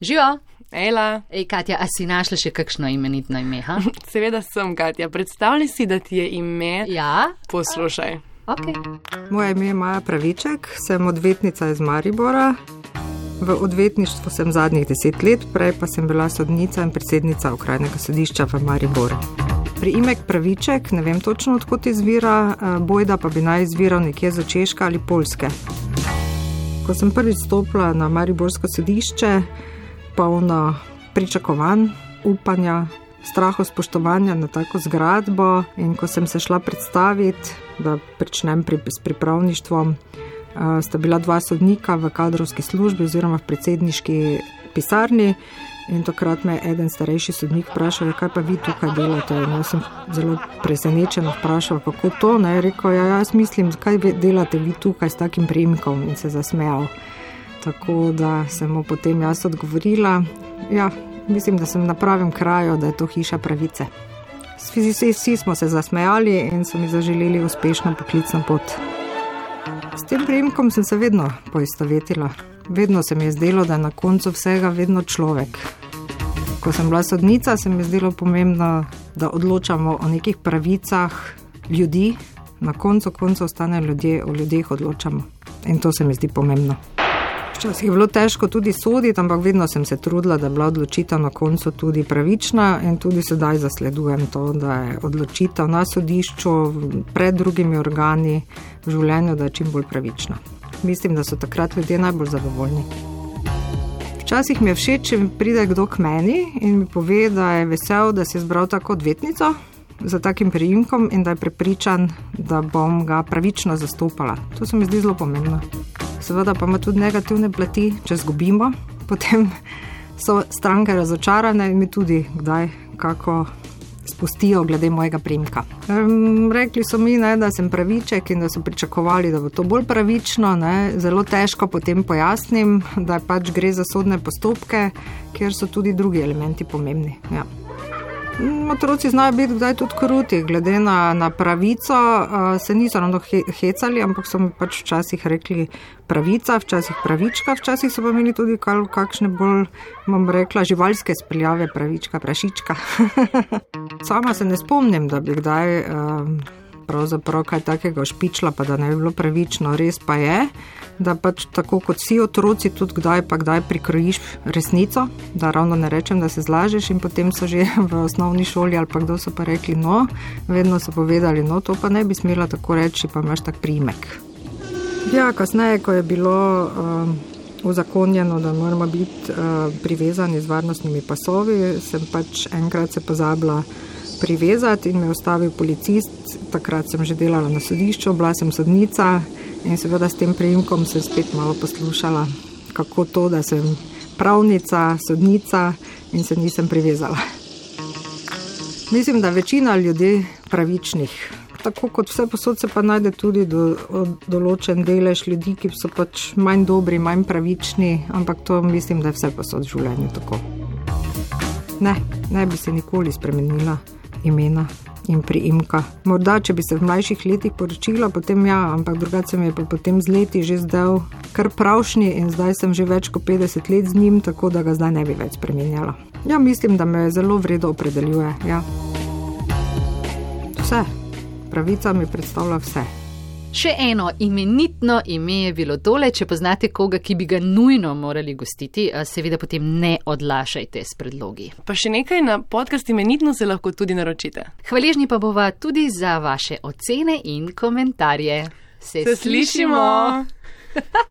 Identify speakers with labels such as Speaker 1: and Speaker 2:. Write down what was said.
Speaker 1: Živo,
Speaker 2: Ela,
Speaker 1: Ej, Katja, a si našla še kakšno imenitno ime? Ha?
Speaker 2: seveda sem Katja. Predstavljaj si, da ti je ime.
Speaker 1: Ja,
Speaker 2: Poslušaj.
Speaker 1: ok.
Speaker 3: Moje ime je Maja Praviček, sem odvetnica iz Maribora. V odvetništvu sem zadnjih deset let, prej pa sem bila sodnica in predsednica okrajnega sodišča v Mariboru. Priimek Praviček, ne vem točno odkot izvira, eh, bojda pa bi naj izviral nekje za Češke ali Polske. Ko sem prvič stopila na Mariborsko sodišče, polno pričakovanj, upanja, strahu spoštovanja na tako zgradbo, in ko sem se šla predstaviti, da pričnem pri, s pripravništvom, uh, sta bila dva sodnika v kadrovski službi oziroma v predsedniški pisarni. In takrat me je eden starejši sodnik vprašal, kaj pa vi tukaj delate. In jaz sem zelo presenečen vprašal, kako to. Ne? Je rekel, ja, jaz mislim, kaj delate vi tukaj s takim primkom in se zasmejal. Tako da sem mu potem jaz odgovorila, ja, mislim, da sem na pravem kraju, da je to hiša pravice. Vsi, vsi, vsi smo se zasmejali in so mi zaželeli uspešno poklicno pot. S tem prejemkom sem se vedno poistovetila. Vedno se mi je zdelo, da je na koncu vsega vedno človek. Ko sem bila sodnica, se mi je zdelo pomembno, da odločamo o nekih pravicah ljudi, na koncu koncev ostane ljudje, o ljudeh odločamo. In to se mi zdi pomembno. Včasih je bilo težko tudi soditi, ampak vedno sem se trudila, da je bila odločitev na koncu tudi pravična in tudi sedaj zasledujem to, da je odločitev na sodišču pred drugimi organi v življenju, da je čim bolj pravična. Mislim, da so takrat ljudje najbolj zadovoljni. Včasih mi je všeč, če pride kdo k meni in mi pove, da je vesel, da si izbral tako odvetnico za takim priimkom in da je prepričan, da bom ga pravično zastopala. To se mi zdi zelo pomembno. Seveda pa ima tudi negativne plati, če zgubimo, potem so stranke razočarane in mi tudi kdaj kako spustijo glede mojega primka. Um, rekli so mi, ne, da sem praviček in da so pričakovali, da bo to bolj pravično. Ne. Zelo težko potem pojasnim, da pač gre za sodne postopke, kjer so tudi drugi elementi pomembni. Ja. Mm, Otroci znajo biti kdaj tudi kruti, glede na, na pravico. Uh, se niso ravno he, hecali, ampak so mi pač včasih rekli pravica, včasih pravička, včasih so pa imeli tudi kal, kakšne bolj, bom rekla, živalske speljave, pravička, prašička. Sama se ne spomnim, da bi kdaj. Uh, Pravzaprav kaj takega špičla, pa da ne bi bilo pravično, res pa je, da pač tako kot vsi otroci, tudi kdaj pa kdaj prikrojiš resnico, da ravno ne rečem, da se zlažeš in potem so že v osnovni šoli ali pa kdo so pa rekli, no, vedno so povedali, no, to pa ne bi smela tako reči, pa imaš tak primek. Ja, kasneje, ko je bilo um, uzakonjeno, da moramo biti uh, privezani z varnostnimi pasovi, sem pač enkrat se pozabila privezati in me ustavil policist. Takrat sem že delala na sodišču, bila sem sodnica in seveda s tem prejemkom sem spet malo poslušala, kako to, da sem pravnica, sodnica in se nisem privezala. Mislim, da večina ljudi pravičnih. Tako kot vse posod se pa najde tudi do, določen delež ljudi, ki so pač manj dobri, manj pravični, ampak to mislim, da je vse posod v življenju tako. Ne, ne bi se nikoli spremenila imena in priimka. Morda, če bi se v mlajših letih poročila, potem ja, ampak drugače mi je pa potem z leti že zdel kar pravšnji in zdaj sem že več kot 50 let z njim, tako da ga zdaj ne bi več spremenjala. Ja, mislim, da me zelo vredno opredeljuje. Ja. Vse. Pravica mi predstavlja vse.
Speaker 1: Še eno imenitno ime je bilo tole, če poznate koga, ki bi ga nujno morali gostiti, a seveda potem ne odlašajte s predlogi.
Speaker 2: Pa še nekaj na podcast imenitno se lahko tudi naročite.
Speaker 1: Hvaležni pa bova tudi za vaše ocene in komentarje.
Speaker 2: Se slišimo!